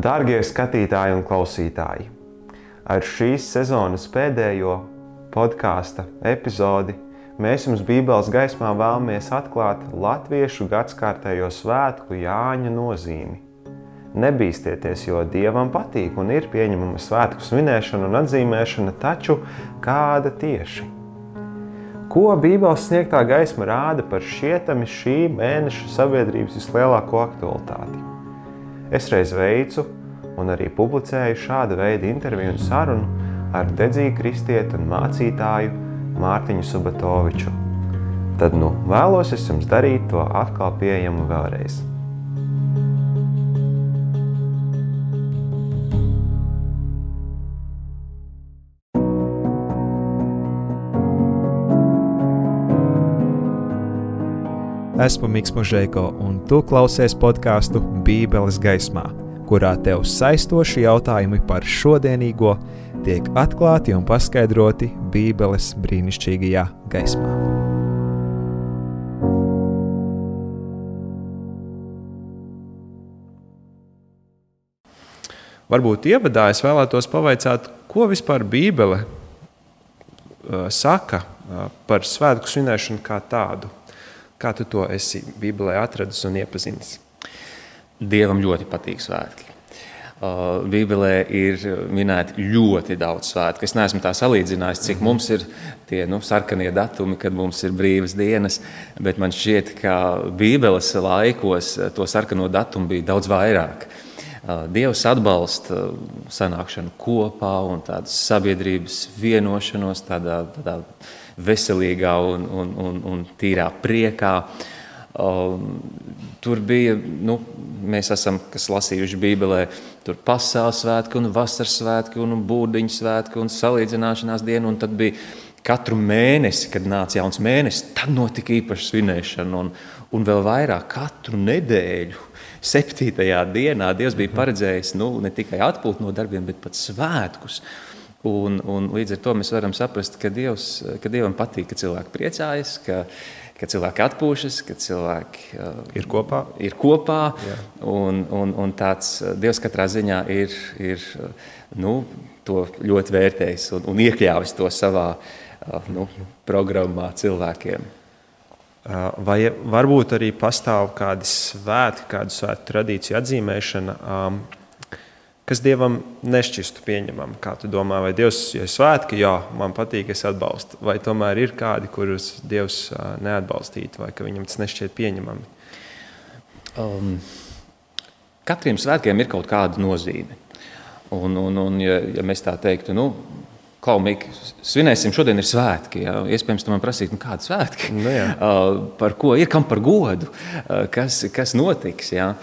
Darbie skatītāji un klausītāji, ar šīs sezonas pēdējo podkāstu epizodi mēs jums Bībeles gaismā vēlamies atklāt latviešu gadsimta svētku Jāņa nozīmi. Nebīsties, jo dievam patīk un ir pieņemama svētku svinēšana un atzīmēšana, taču kāda tieši? Ko Bībeles sniegtā gaisma rāda par šietami šī mēneša sabiedrības vislielāko aktualitāti? Es reiz veicu un arī publicēju šāda veida interviju un sarunu ar dedzīgu kristieti un mācītāju Mārtiņu Subatoviču. Tad nu vēlos es jums darīt to atkal pieejamu vēlreiz. Esmu Mikls Mūžēko, un tu klausies podkāstu Bībeles gaismā, kurā tev saistoši jautājumi par šodienīgo tiek atklāti un paskaidroti Bībeles brīnišķīgajā gaismā. Varbūt ievadā es vēlētos pavaicāt, ko vispār Bībele uh, saka uh, par svētku svinēšanu kā tādu. Kā tu to esi Bībelē atradis un iepazinis? Dievam ļoti patīk svētki. Uh, Bībelē ir minēti ļoti daudz svētku. Es neesmu tā salīdzinājis, cik mums ir tie nu, sarkanie datumi, kad mums ir brīvas dienas, bet man šķiet, ka Bībeles laikos to sarkano datumu bija daudz vairāk. Uh, Dievs atbalsta sanākšanu kopā un tādas sabiedrības vienošanos tādā, tādā veselīgā un, un, un, un tīrā priekā. Um, tur bija, nu, mēs esam lasījuši Bībelē, tur pasaules svētki, un vasaras svētki, un būdiņu svētki, un salīdzināšanās diena. Un tad bija katru mēnesi, kad nāca jauns mēnesis, tad notika īpaša svinēšana. Un, un vēl vairāk katru nedēļu. Septītajā dienā Dievs bija paredzējis nu, ne tikai atpūtu no darbiem, bet pat svētkus. Uh, Un, un līdz ar to mēs varam saprast, ka, Dievs, ka Dievam patīk, ka cilvēki priecājas, ka, ka cilvēki atpūšas, ka cilvēki uh, ir kopā. Ir kopā un, un, un tāds uh, Dievs katrā ziņā ir, ir nu, to ļoti vērtējis un, un iekļāvis to savā uh, nu, programmā cilvēkiem. Vai varbūt arī pastāv kādi svētki, kādu svētku tradīciju atzīmēšana, um, kas dievam nešķistu pieņemam. Kā tu domā, vai Dievs ir svētki, jā, man patīk, es atbalstu, vai tomēr ir kādi, kurus Dievs neatbalstītu, vai ka viņam tas nešķiet pieņemami? Um, katriem svētkiem ir kaut kāda nozīme. Un, un, un ja, ja mēs tā teiktu, nu, Klaumīgi, svinēsim, šodien ir svētki. Jā. Iespējams, tu man prasītu, nu, kāda svētki? Nu, uh, par ko ir, kam par godu, uh, kas, kas notiks. Jā.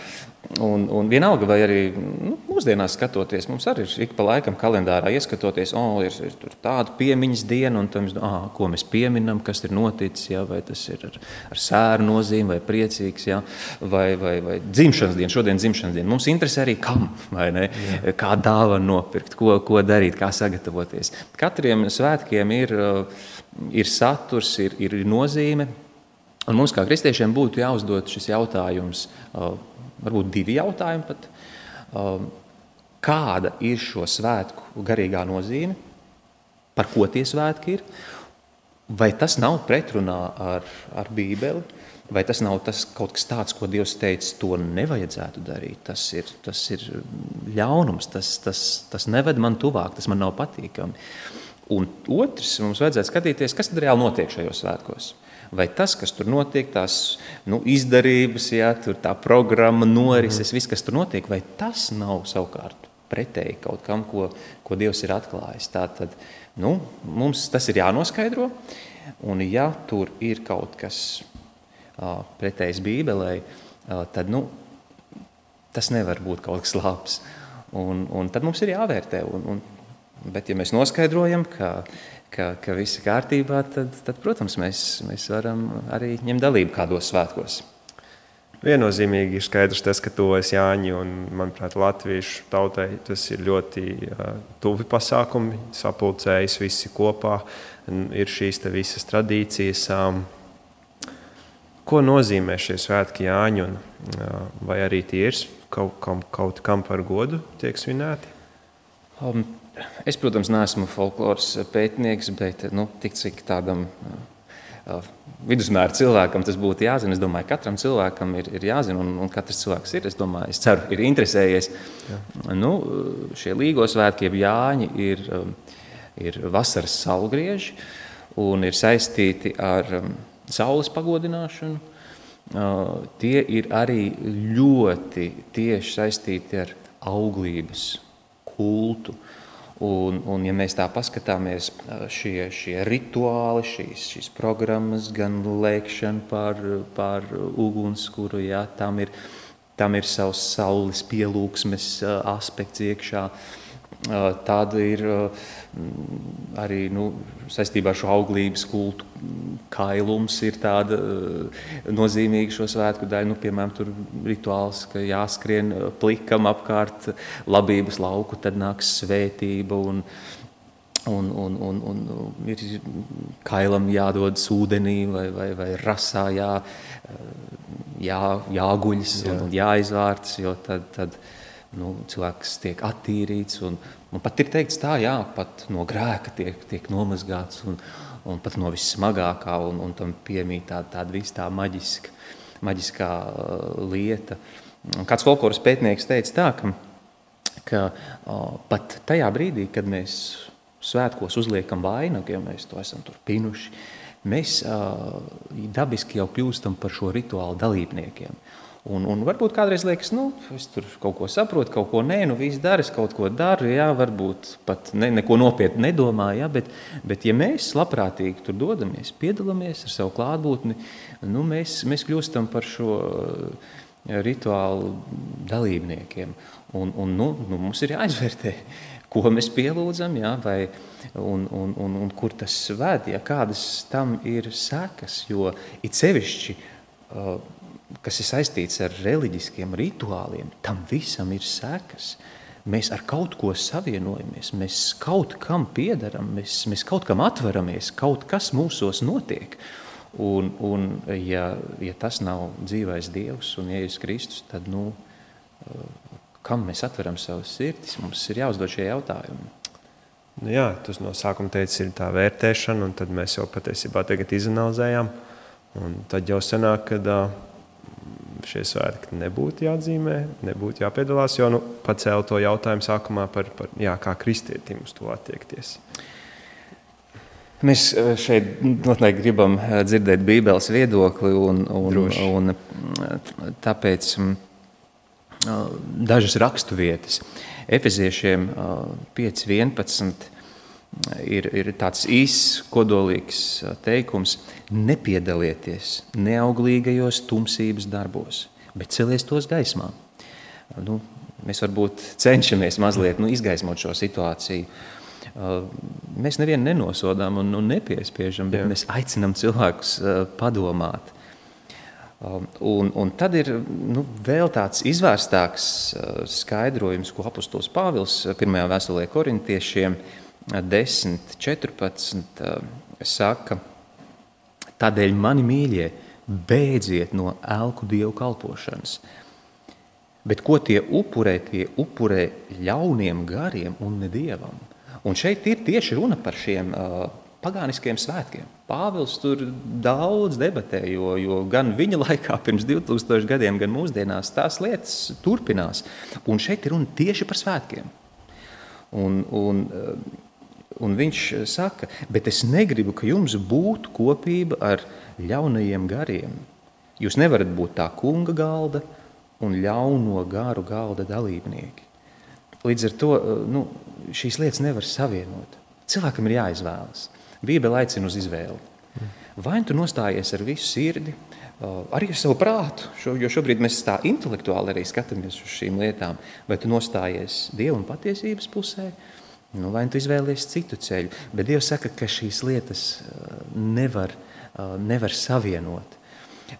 Un, un vienalga, vai arī nu, mūsdienās skatoties, mums arī ir ik pa laikam kalendārā ieskatoties, oh, ir, ir tāda piemiņas diena, un tam, ah, ko mēs pieminam, kas ir noticis, ja, vai tas ir ar, ar sēru nozīmi, vai priecīgs, ja, vai, vai, vai dzimšanas diena, šodien dzimšanas diena. Mums interesē arī kam, vai ne, Jā. kā dāvanu nopirkt, ko, ko darīt, kā sagatavoties. Katriem svētkiem ir, ir saturs, ir, ir nozīme, un mums kā kristiešiem būtu jāuzdod šis jautājums varbūt divi jautājumi pat. Um, kāda ir šo svētku garīgā nozīme? Par ko tie svētki ir? Vai tas nav pretrunā ar, ar Bībeli? Vai tas nav tas kaut kas tāds, ko Dievs teica, to nevajadzētu darīt? Tas ir, tas ir ļaunums, tas, tas, tas neved man tuvāk, tas man nav patīkami. Un otrs, mums vajadzētu skatīties, kas tad reāli notiek šajos svētkos vai tas, kas tur notiek, tās nu, izdarības, jā, tā programma, norises, mm. viss, kas tur notiek, vai tas nav savukārt pretēji kaut kam, ko, ko Dievs ir atklājis. Tātad nu, mums tas ir jānoskaidro, un ja tur ir kaut kas uh, pretējs Bībelē, uh, tad nu, tas nevar būt kaut kas labs. Un, un tad mums ir jāvērtē. Un, un, bet, ja mēs noskaidrojam, ka ka, ka viss ir kārtībā, tad, tad protams, mēs, mēs varam arī ņemt dalību kādos svētkos. Viennozīmīgi ir skaidrs tas, ka tuvojas Jāņi un, manuprāt, Latviešu tautai tas ir ļoti uh, tuvi pasākumi, sapulcējas visi kopā, ir šīs visas tradīcijas. Um, ko nozīmē šie svētki Jāņi, un vai arī tie ir kaut, kam, kaut kam par godu tiek svinēti? Um, es, protams, neesmu folkloras pētnieks, bet nu, tik cik tādam uh, vidusmēra cilvēkam tas būtu jāzina. Es domāju, ka katram cilvēkam ir, ir jāzina, un, un katrs cilvēks ir, es domāju, es ceru, ir interesējies. Jā. Nu, šie līgo svētki, jeb Jāņi, ir, ir vasaras saulgrieži un ir saistīti ar um, saules pagodināšanu. Uh, tie ir arī ļoti tieši saistīti ar auglības kultu. Un, un, ja mēs tā paskatāmies, šie, šie rituāli, šīs, šīs programmas, gan lēkšana par, par ugunskura, jā, tam ir, tam ir savs saules pielūgsmes aspekts iekšā. Tāda ir arī nu, saistībā ar šo auglības kultu. Kailums ir tāda nozīmīga šo svētku daļa. Nu, piemēram, tur rituāls, ka jāskrien plikam apkārt labības lauku, tad nāks svētība. Un, Un, un, un, un ir kailam jādodas ūdenī vai, vai, vai rasā jā, jā, jāguļas jā. un jāizvārtas, jo tad, tad nu, cilvēks tiek attīrīts un, Un pat ir teikts tā, jā, pat no grēka tiek, tiek nomazgāts un, un pat no vissmagākā, un, un tam piemīt tāda, tāda vis tā maģiska, maģiskā uh, lieta. Kāds folkloras pētnieks teica tā, ka, ka uh, pat tajā brīdī, kad mēs svētkos uzliekam vainagu, ja mēs to esam tur pinuši, mēs uh, dabiski jau kļūstam par šo rituālu dalībniekiem. Un, un varbūt kādreiz liekas, nu, es tur kaut ko saprotu, kaut ko nē, nu, viss dara, es kaut ko daru, jā, varbūt pat ne, neko nopietni nedomāju, jā, bet, bet ja mēs labprātīgi tur dodamies, piedalāmies ar savu klātbūtni, nu, mēs, mēs kļūstam par šo eh, rituālu dalībniekiem. Un, un, nu, nu, mums ir jāizvērtē, ko mēs pielūdzam, jā, vai, un, un, un, un kur tas ved, ja kādas tam ir sekas, jo it sevišķi uh, kas ir saistīts ar reliģiskiem rituāliem, tam visam ir sekas. Mēs ar kaut ko savienojamies, mēs kaut kam piedaram, mēs, mēs kaut kam atveramies, kaut kas mūsos notiek. Un, un ja, ja tas nav dzīvais Dievs un Jēzus Kristus, tad nu, kam mēs atveram savas sirdis? Mums ir jāuzdod šie jautājumi. Nu jā, tas no sākuma teicis, ir tā vērtēšana, un tad mēs jau patiesībā tagad izanalizējām. Un tad jau sanāk, ka šie svētki nebūtu jāatzīmē, nebūtu jāpiedalās. Jo nu, pacēlu to jautājumu sākumā par, par jā, kā kristietim uz to attiekties. Mēs eh, šeit noteikti gribam eh, dzirdēt Bībeles viedokli, un, un, Droši. un eh, tāpēc mm, dažas raksturvietas. Efeziešiem 5.11 ir, ir tāds īss, kodolīgs teikums: nepiedalieties neauglīgajos tumsības darbos, bet celies tos gaismā. Nu, mēs varbūt cenšamies mazliet nu, izgaismot šo situāciju. Mēs nevienu nenosodām un, un nepiespiežam, bet Jā. mēs aicinām cilvēkus padomāt. Un, un tad ir nu, vēl tāds izvērstāks skaidrojums, ko apustulis Pāvils pirmajā vēstulē korintiešiem 10, 14 saka, tādēļ mani mīļie, beidziet no elku dievu kalpošanas. Bet ko tie upurē, tie upurē ļauniem gariem un ne dievam. Un šeit ir tieši runa par šiem uh, pagāniskiem svētkiem. Pāvils tur daudz debatē, jo, jo gan viņa laikā, pirms 2000 gadiem, gan mūsdienās, tās lietas turpinās. Un šeit ir runa tieši par svētkiem. Un, un, Un viņš eh, saka, bet es negribu, ka jums būtu kopība ar ļaunajiem gariem. Jūs nevarat būt tā kunga galda un ļauno garu galda dalībnieki. Līdz ar to eh, nu, šīs lietas nevar savienot. Cilvēkam ir jāizvēlas. Bībele aicina uz izvēli. Vai tu nostājies ar visu sirdi, eh, arī ar savu prātu, jo šobrīd mēs tā intelektuāli arī skatāmies uz šīm lietām, vai tu nostājies Dieva un patiesības pusē, Nu, vai nu tu izvēlies citu ceļu, bet Dievs saka, ka šīs lietas uh, nevar, uh, nevar savienot,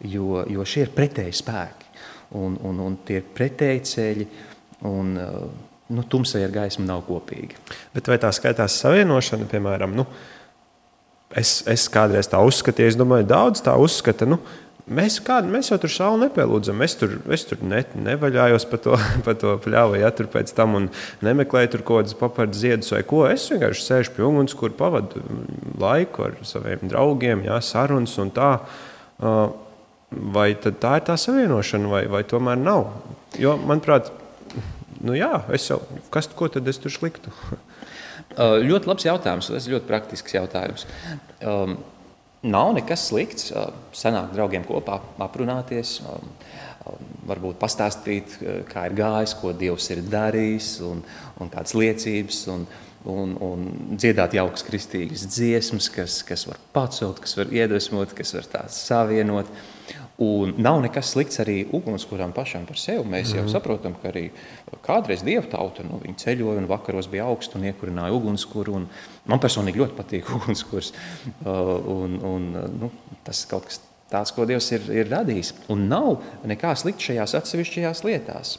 jo, jo šie ir pretēji spēki un, un, un tie ir pretēji ceļi. Un, uh, nu, tumsai ar gaismu nav kopīgi. Bet vai tā skaitās savienošana, piemēram, nu, es, es kādreiz tā uzskatīju, es domāju, daudz tā uzskata, nu, Mēs, kā, mēs jau tur sauli nepielūdzam. Es tur, es tur ne, nevaļājos pa to, pa to pļāvu, ja tur pēc tam nemeklēju tur kaut kādas papildus ziedus vai ko. Es vienkārši sēžu pie uguns, kur pavadu laiku ar saviem draugiem, jā, sarunas un tā. Vai tā ir tā savienošana, vai, vai tomēr nav? Jo, manuprāt, nu jā, es jau, kas, ko tad es tur sliktu? ļoti labs jautājums, tas ļoti praktisks jautājums. Um, Nav nekas slikts. Sanākt draugiem kopā, aprunāties, varbūt pastāstīt, kā ir gājis, ko Dievs ir darījis, un, un kādas liecības, un, un, un dziedāt jaukas kristīgas dziesmas, kas, kas var pacelt, kas var iedvesmot, kas var tās savienot. Un nav nekas slikts arī ugunskuram pašam par sevi. Mēs jau mm. saprotam, ka arī kādreiz dieva tauta nu, ceļoja un vakaros bija augsts un iekurināja ugunskura. Un man personīgi ļoti patīk ugunskurs. Uh, un, un, nu, tas ir kaut kas tāds, ko Dievs ir, ir radījis. Un nav nekā slikta šajās atsevišķajās lietās.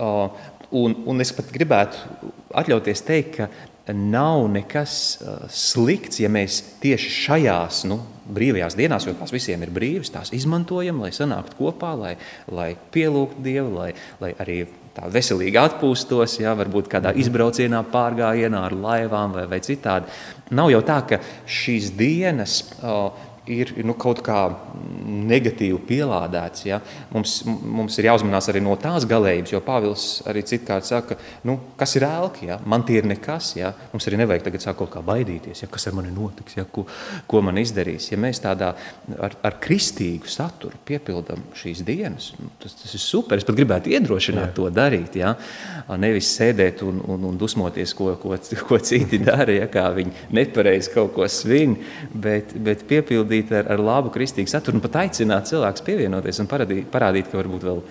Uh, un, un es pat gribētu atļauties teikt, ka nav nekas uh, slikts, ja mēs tieši šajās nu, brīvajās dienās, jo tās visiem ir brīvas, tās izmantojam, lai sanāktu kopā, lai, lai pielūgtu Dievu, lai, lai arī tā veselīgi atpūstos, ja, varbūt kādā izbraucienā, pārgājienā ar laivām vai, vai citādi. Nav jau tā, ka šīs dienas. Ir nu, kaut kā negatīvi pielādēts. Ja? Mums, mums ir jāuzmanās arī no tās galējības, jo Pāvils arī citkārt saka, nu, kas ir ēlki, ja? man tie ir nekas. Ja? Mums arī nevajag tagad sāk kaut kā baidīties, ja? kas ar mani notiks, ja? ko, ko man izdarīs. Ja mēs tādā ar, ar kristīgu saturu piepildam šīs dienas, nu, tas, tas ir super. Es pat gribētu iedrošināt Jā. to darīt. Ja? Nevis sēdēt un, un, un dusmoties, ko, ko, ko citi dara, ja? kā viņi nepareizi kaut ko svin, bet, bet piepildīt pildīt ar, ar labu kristīgu saturu un pat aicināt cilvēkus pievienoties un parādīt, parādīt ka varbūt vēl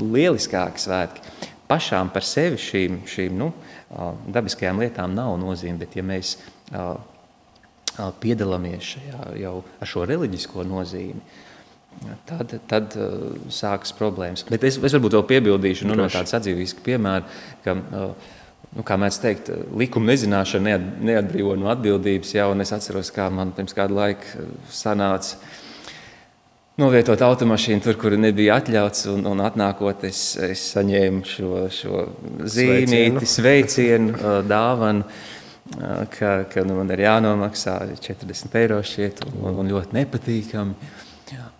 lieliskāki svētki. Pašām par sevi šīm, šīm nu, dabiskajām lietām nav nozīme, bet ja mēs piedalāmies šajā jau ar šo reliģisko nozīmi, tad, tad sākas problēmas. Bet es, es varbūt vēl piebildīšu nu, no tādas atdzīvības piemēra, ka uh, nu, kā mēs teikt, likuma nezināšana neat, neatbrīvo no atbildības. Jā, es atceros, kā man pirms kāda laika eh, sanāca novietot automašīnu tur, kur nebija atļauts. Un, un atnākot, es, es saņēmu šo, šo zīmīti, sveicienu, eh, dāvanu. Eh, ka, ka nu, man ir jānomaksā 40 eiro šķiet, un, un ļoti nepatīkami.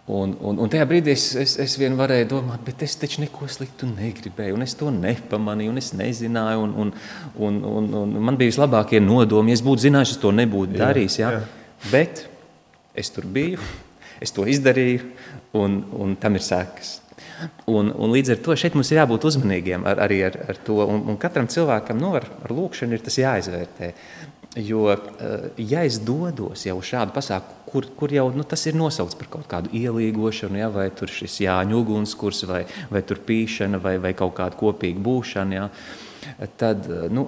Un, un, un tajā brīdī es, es, es vien varēju domāt, bet es taču neko sliktu negribēju, un es to nepamanīju, un es nezināju. Un, un, un, un, un man bija vislabākie nodomi. Es būtu zinājis, es to nebūtu darījis. Jā, jā. Bet es tur biju, es to izdarīju, un, un tam ir sekas. Un, un līdz ar to šeit mums ir jābūt uzmanīgiem ar, arī ar, ar to. Un, un katram cilvēkam nu, ar, ar lūkšanu ir tas jāizvērtē. Jo, eh, ja es dodos jau uz šādu pasākumu, kur, kur jau nu, tas ir nosaukts par kaut kādu ielīgošanu, ja, vai tur šis jāņu ugunskurs, vai, vai tur pīšana, vai, vai kaut kāda kopīga būšana, ja, tad eh, nu,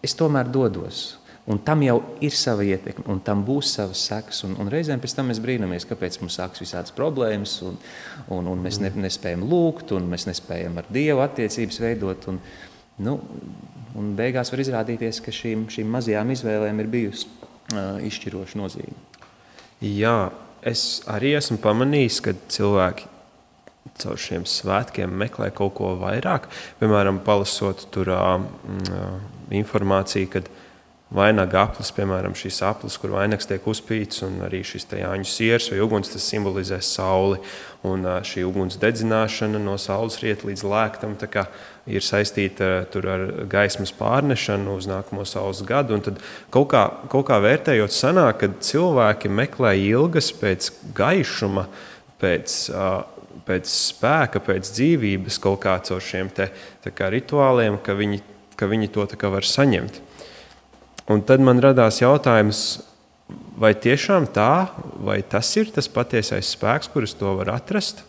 es tomēr dodos. Un tam jau ir sava ietekme, un tam būs savas sekas. Un, un reizēm pēc tam mēs brīnamies, kāpēc mums sākas visādas problēmas, un, un, un mēs ne, nespējam lūgt, un mēs nespējam ar Dievu attiecības veidot. Un, nu, Un beigās var izrādīties, ka šīm, šīm mazajām izvēlēm ir bijusi uh, izšķiroša nozīme. Jā, es arī esmu pamanījis, ka cilvēki caur šiem svētkiem meklē kaut ko vairāk. Piemēram, palasot tur uh, informāciju, kad vainaga aplis, piemēram, šīs aplis, kur vainags tiek uzpīts, un arī šis jāņu siers vai uguns, tas simbolizē sauli. Un šī uguns dedzināšana no saules rieta līdz lēktam ir saistīta ar gaismas pārnešanu uz nākamo saules gadu. Un tad kaut kā, kaut kā vērtējot, sanāk, ka cilvēki meklē ilgas pēc gaišuma, pēc, uh, pēc spēka, pēc dzīvības kaut kā caur šiem te, kā, rituāliem, ka viņi, ka viņi to var saņemt. Un tad man radās jautājums, vai tiešām tā, vai tas ir tas patiesais spēks, kurus to var atrast?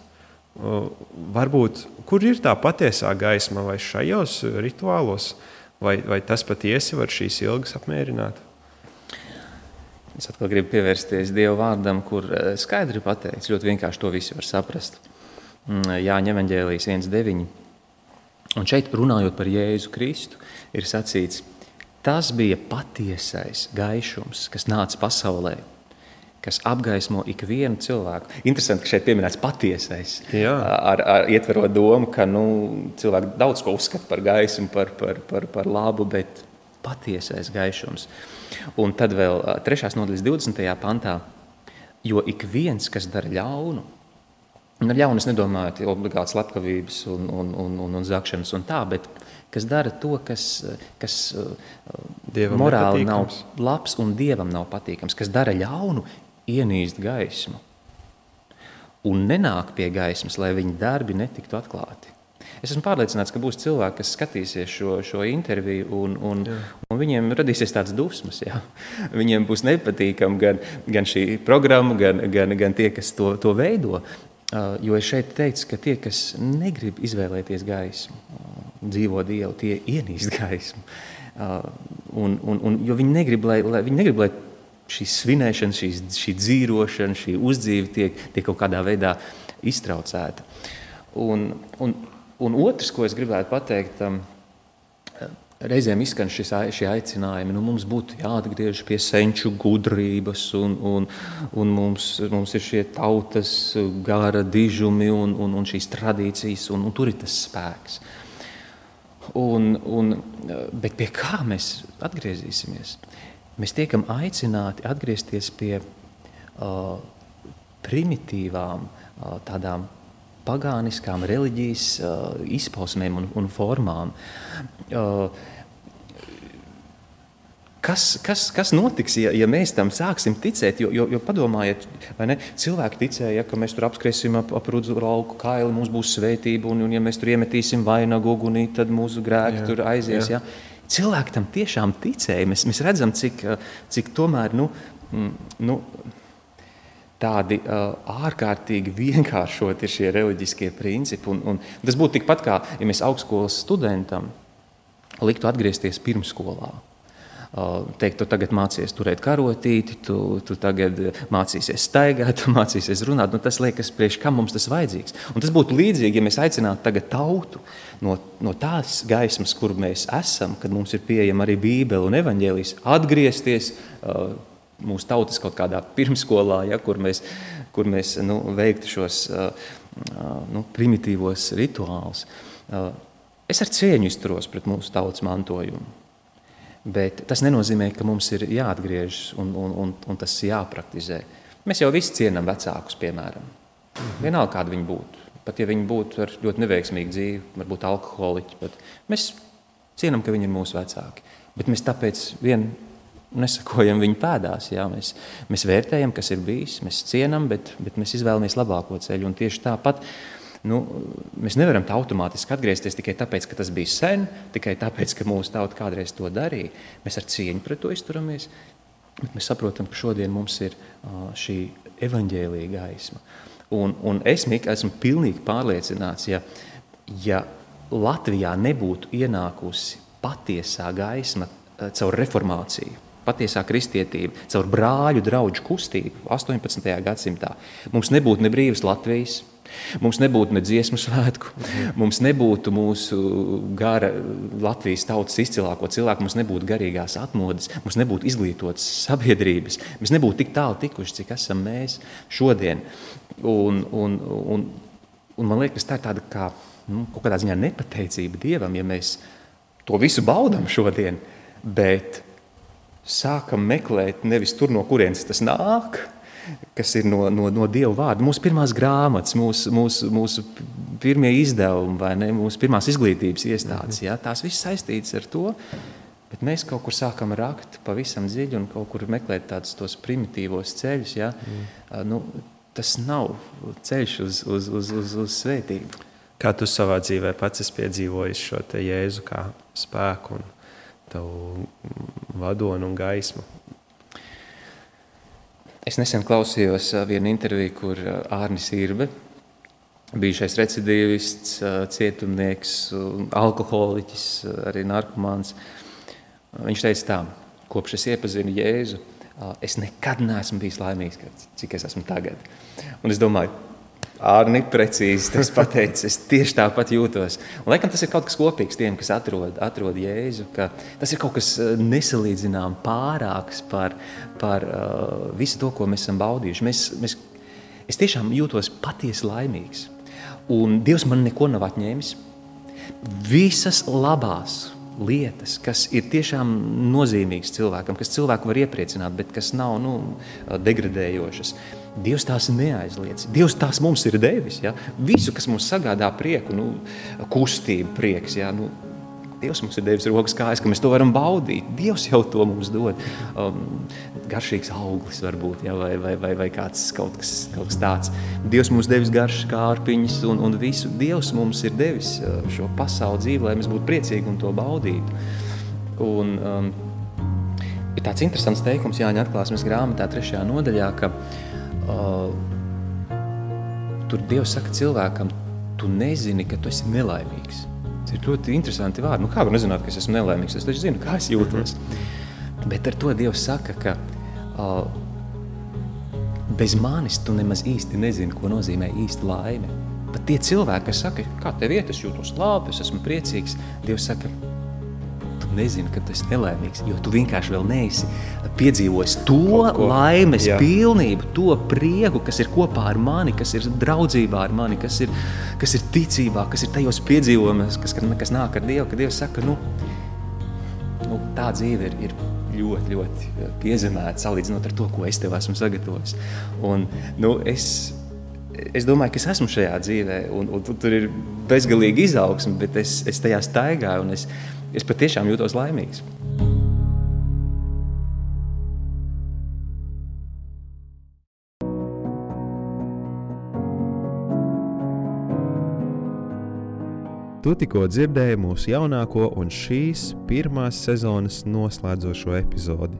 Varbūt, kur ir tā patiesā gaisma, vai šajos rituālos, vai, vai tas patiesi var šīs ilgas apmierināt? Es atkal gribu pievērsties Dieva vārdam, kur e, skaidri pateikts, ļoti vienkārši to visu var saprast. Mm, Jāņem evanģēlijas 1.9. Un šeit runājot par Jēzu Kristu, ir sacīts, Tas bija patiesais gaišums, kas nāca pasaulē. kas apgaismo ikvienu cilvēku. Interesanti, ka šeit pieminēts patiesais. Jā. Ar, ar ietverot domu, ka nu, cilvēki daudz ko uzskata par gaismu, par, par, par, par labu, bet patiesais gaišums. Un tad vēl 3. nodaļas 20. pantā, jo ik viens, kas dara ļaunu, un ar ļaunu es nedomāju obligāti slepkavības un, un, un, un, un zakšanas un tā, bet kas dara to, kas, kas Dievam morāli nav nepatīkams. labs un dievam nav patīkams, kas dara ļaunu, ienīst gaismu un nenāk pie gaismas, lai viņa darbi netiktu atklāti. Es esmu pārliecināts, ka būs cilvēki, kas skatīsies šo, šo interviju, un, un, un viņiem radīsies tāds dusmas. Jā. Viņiem būs nepatīkami gan, gan šī programma, gan, gan, gan tie, kas to, to veido. Uh, Jo es šeit teicu, ka tie, kas negrib izvēlēties gaismu, dzīvo Dievu, tie ienīst gaismu. Uh, Un, un, un, jo viņi negrib, lai, lai, viņi negrib, lai šī svinēšana, šī, šī dzīvošana, šī uzdzīve tiek, tiek kaut kādā veidā iztraucēta. Un, un, un otrs, ko es gribētu pateikt, um, reizēm izskan šis, šie aicinājumi. Nu, mums būtu jāatgriežas pie senču gudrības, un, un, un mums, mums ir šie tautas gara dižumi un, un, un šīs tradīcijas, un, un tur ir tas spēks. Un, un, bet pie kā mēs atgriezīsimies? Mēs tiekam aicināti atgriezties pie uh, primitīvām, uh, tādām pagāniskām reliģijas uh, izpausmēm un, un formām. Uh, Kas, kas, kas notiks, ja, ja mēs tam sāksim ticēt? Jo, jo, jo padomājiet, vai ne? Cilvēki ticēja, ka mēs tur apskriesim ap, ap rudzu lauku kaili, mums būs svētība, un, un ja mēs tur iemetīsim vainagu ugunī, tad mūsu grēki Jā, tur aizies. jā. Jā. Cilvēki tam tiešām ticēja. Mēs, mēs redzam, cik, cik tomēr nu, mm, nu, tādi uh, ārkārtīgi vienkāršoti ir šie reliģiskie principi. Un, un tas būtu tikpat kā, ja mēs augstskolas studentam liktu atgriezties pirmsskolā. Teikt, tu tagad mācīsies turēt karotīti, tu, tu tagad mācīsies staigāt, tu mācīsies runāt. Nu, tas liekas, priekš kam mums tas vajadzīgs. Un tas būtu līdzīgi, ja mēs aicinātu tagad tautu no, no tās gaismas, kur mēs esam, kad mums ir pieejama arī Bībele un evaņģēlijas, atgriezties mūsu tautas kaut kādā pirmsskolā, ja, kur mēs, kur mēs nu, veiktu šos nu, primitīvos rituālus. Es ar cieņu izturos pret mūsu tautas mantojumu. Bet tas nenozīmē, ka mums ir jāatgriežas un, un, un, un tas jāpraktizē. Mēs jau visi cienām vecākus, piemēram. Vienalga, kāda viņi būtu. Pat ja viņi būtu ar ļoti neveiksmīgu dzīvi, varbūt alkoholiķi, bet mēs cienām, ka viņi ir mūsu vecāki. Bet mēs tāpēc vien nesakojam viņu pēdās. Jā. Mēs, mēs vērtējam, kas ir bijis, mēs cienām, bet, bet mēs izvēlamies labāko ceļu. Un tieši tāpat nu, mēs nevaram tā automātiski atgriezties tikai tāpēc, ka tas bija sen, tikai tāpēc, ka mūsu tauta kādreiz to darīja. Mēs ar cieņu pret to izturamies, bet mēs saprotam, ka šodien mums ir šī evaņģēlīga gaisma. Un, un es esmu pilnīgi pārliecināts, ja, ja Latvijā nebūtu ienākusi patiesā gaisma caur reformāciju, patiesā kristietība, caur brāļu draugu kustību 18. gadsimtā, mums nebūtu ne brīvas Latvijas, Mums nebūtu ne dziesmu svētku, mums nebūtu mūsu gara Latvijas tautas izcilāko cilvēku, mums nebūtu garīgās atmodas, mums nebūtu izglītotas sabiedrības. Mēs nebūtu tik tālu tikuši, cik esam mēs šodien. Un, un, un, un man liekas, tā ir tāda kā nu, kaut kādā ziņā nepateicība Dievam, ja mēs to visu baudām šodien, bet sākam meklēt nevis tur, no kurienes tas nāk, kas ir no, no, no Dieva vārda. Mūsu pirmās grāmatas, mūsu, mūsu, mūsu pirmie izdevumi, vai ne, mūsu pirmās izglītības iestādes, ja, tās viss saistītas ar to. Bet mēs kaut kur sākam rakt pavisam dziļi un kaut kur meklēt tādus tos primitīvos ceļus. Ja. Mm. Nu, tas nav ceļš uz, uz, uz, uz, uz svētību. Kā tu savā dzīvē pats esi piedzīvojis šo jēzu kā spēku un tavu vadonu un gaismu? Es nesen klausījos vienu interviju, kur Ārnis Irbe, bijušais recidīvists, cietumnieks, alkoholiķis, arī narkomāns, viņš teica tā, kopš es iepazinu Jēzu, es nekad neesmu bijis laimīgs, cik es esmu tagad. Un es domāju, Ārni, precīzi tas pateicis. Es tieši tāpat jūtos. Un, laikam tas ir kaut kas kopīgs tiem, kas atrod, atrod Jēzu. Tas ir kaut kas nesalīdzināms, pārāks par, par uh, visu to, ko mēs esam baudījuši. Mēs, mēs, es tiešām jūtos patiesi laimīgs. Un Dievs man neko nav atņēmis. Visas labās lietas, kas ir tiešām nozīmīgas cilvēkam, kas cilvēku var iepriecināt, bet kas nav nu, degradējošas. Dievs tās neaizliedz. Dievs tās mums ir devis. Ja? Visu, kas mums sagādā prieku, nu, kustību, prieks. Ja? Nu, Dievs mums ir devis rokas kājas, ka mēs to varam baudīt. Dievs jau to mums dod. Um, garšīgs auglis varbūt, ja, vai, vai, vai, vai kāds kaut kas, kaut kas tāds. Dievs mums devis garšas kārpiņas un, un visu. Dievs mums ir devis uh, šo pasauli dzīvi, lai mēs būtu priecīgi un to baudītu. Un, um, ir tāds interesants teikums Jāņa atklāsmes grāmatā trešajā nodaļā, ka uh, tur Dievs saka cilvēkam, tu nezini, ka tu esi nelaimīgs. Tas ir ļoti interesanti vārdi. Nu, kā var nezināt, ka es esmu nelaimīgs? Es taču zinu, kā es jūtos. Mm. Bet ar to Dievs saka, ka uh, bez manis tu nemaz īsti nezini, ko nozīmē īsta laime. Pat tie cilvēki, kas saka, kā tev iet, es jūtos labi, es esmu priecīgs, Dievs saka, nezini, ka tu esi nelaimīgs, jo tu vienkārši vēl neesi piedzīvojis to laimes jā. pilnību, to prieku, kas ir kopā ar mani, kas ir draudzībā ar mani, kas ir, kas ir ticībā, kas ir tajos piedzīvojumos, kas, kas nāk ar Dievu, ka Dievs saka, nu, nu tā dzīve ir, ir ļoti, ļoti piezemēta salīdzinot ar to, ko es tev esmu sagatavojis. Un, nu, es, es domāju, ka es esmu šajā dzīvē, un, un tur ir bezgalīga izaugsme, bet es, es tajā staigāju, un es, es patiešām jūtos laimīgs. Tu tikko dzirdēji mūsu jaunāko un šīs pirmās sezonas noslēdzošo epizodi.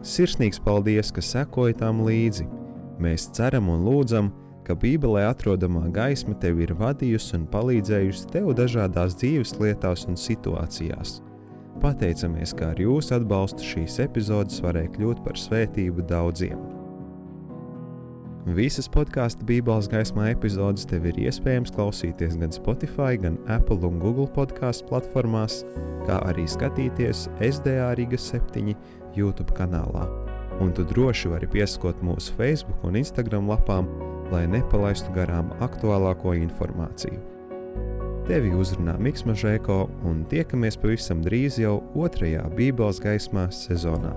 Sirsnīgs paldies, ka sekoji tam līdzi. Mēs ceram un lūdzam, ka Bībelē atrodamā gaisma tev ir vadījusi un palīdzējusi tev dažādās dzīves lietās un situācijās. Pateicamies, ka ar jūsu atbalstu šīs epizodes varēja kļūt par svētību daudziem. Visas podkāstu Bībeles gaismā epizodes tev ir iespējams klausīties gan Spotify, gan Apple un Google podkāstu platformās, kā arī skatīties SDA Riga 7 YouTube kanālā. Un tu droši vari pieskot mūsu Facebook un Instagram lapām, lai nepalaistu garām aktuālāko informāciju. Tevi uzrunā Mikls Mažēko un tiekamies pavisam drīz jau otrajā Bībeles gaismā sezonā.